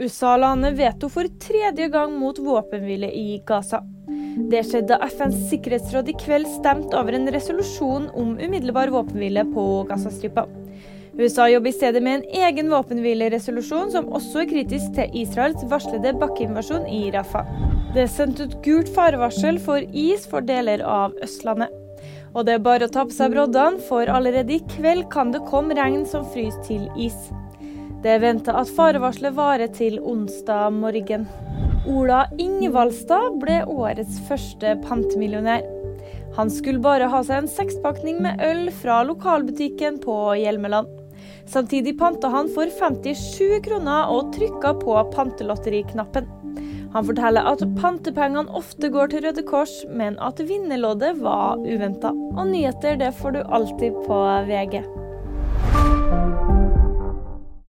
USA-landet veto for tredje gang mot våpenhvile i Gaza. Det skjedde da FNs sikkerhetsråd i kveld stemte over en resolusjon om umiddelbar våpenhvile på Gazastripa. USA jobber i stedet med en egen våpenhvileresolusjon som også er kritisk til Israels varslede bakkeinvasjon i Rafah. Det er sendt ut gult farevarsel for is for deler av Østlandet. Og det er bare å ta på seg broddene, for allerede i kveld kan det komme regn som fryser til is. Det er venta at farevarselet varer til onsdag morgen. Ola Ingvaldstad ble årets første pantemillionær. Han skulle bare ha seg en sekspakning med øl fra lokalbutikken på Hjelmeland. Samtidig panta han for 57 kroner og trykka på pantelotteriknappen. Han forteller at pantepengene ofte går til Røde Kors, men at vinnerloddet var uventa. Og nyheter det får du alltid på VG.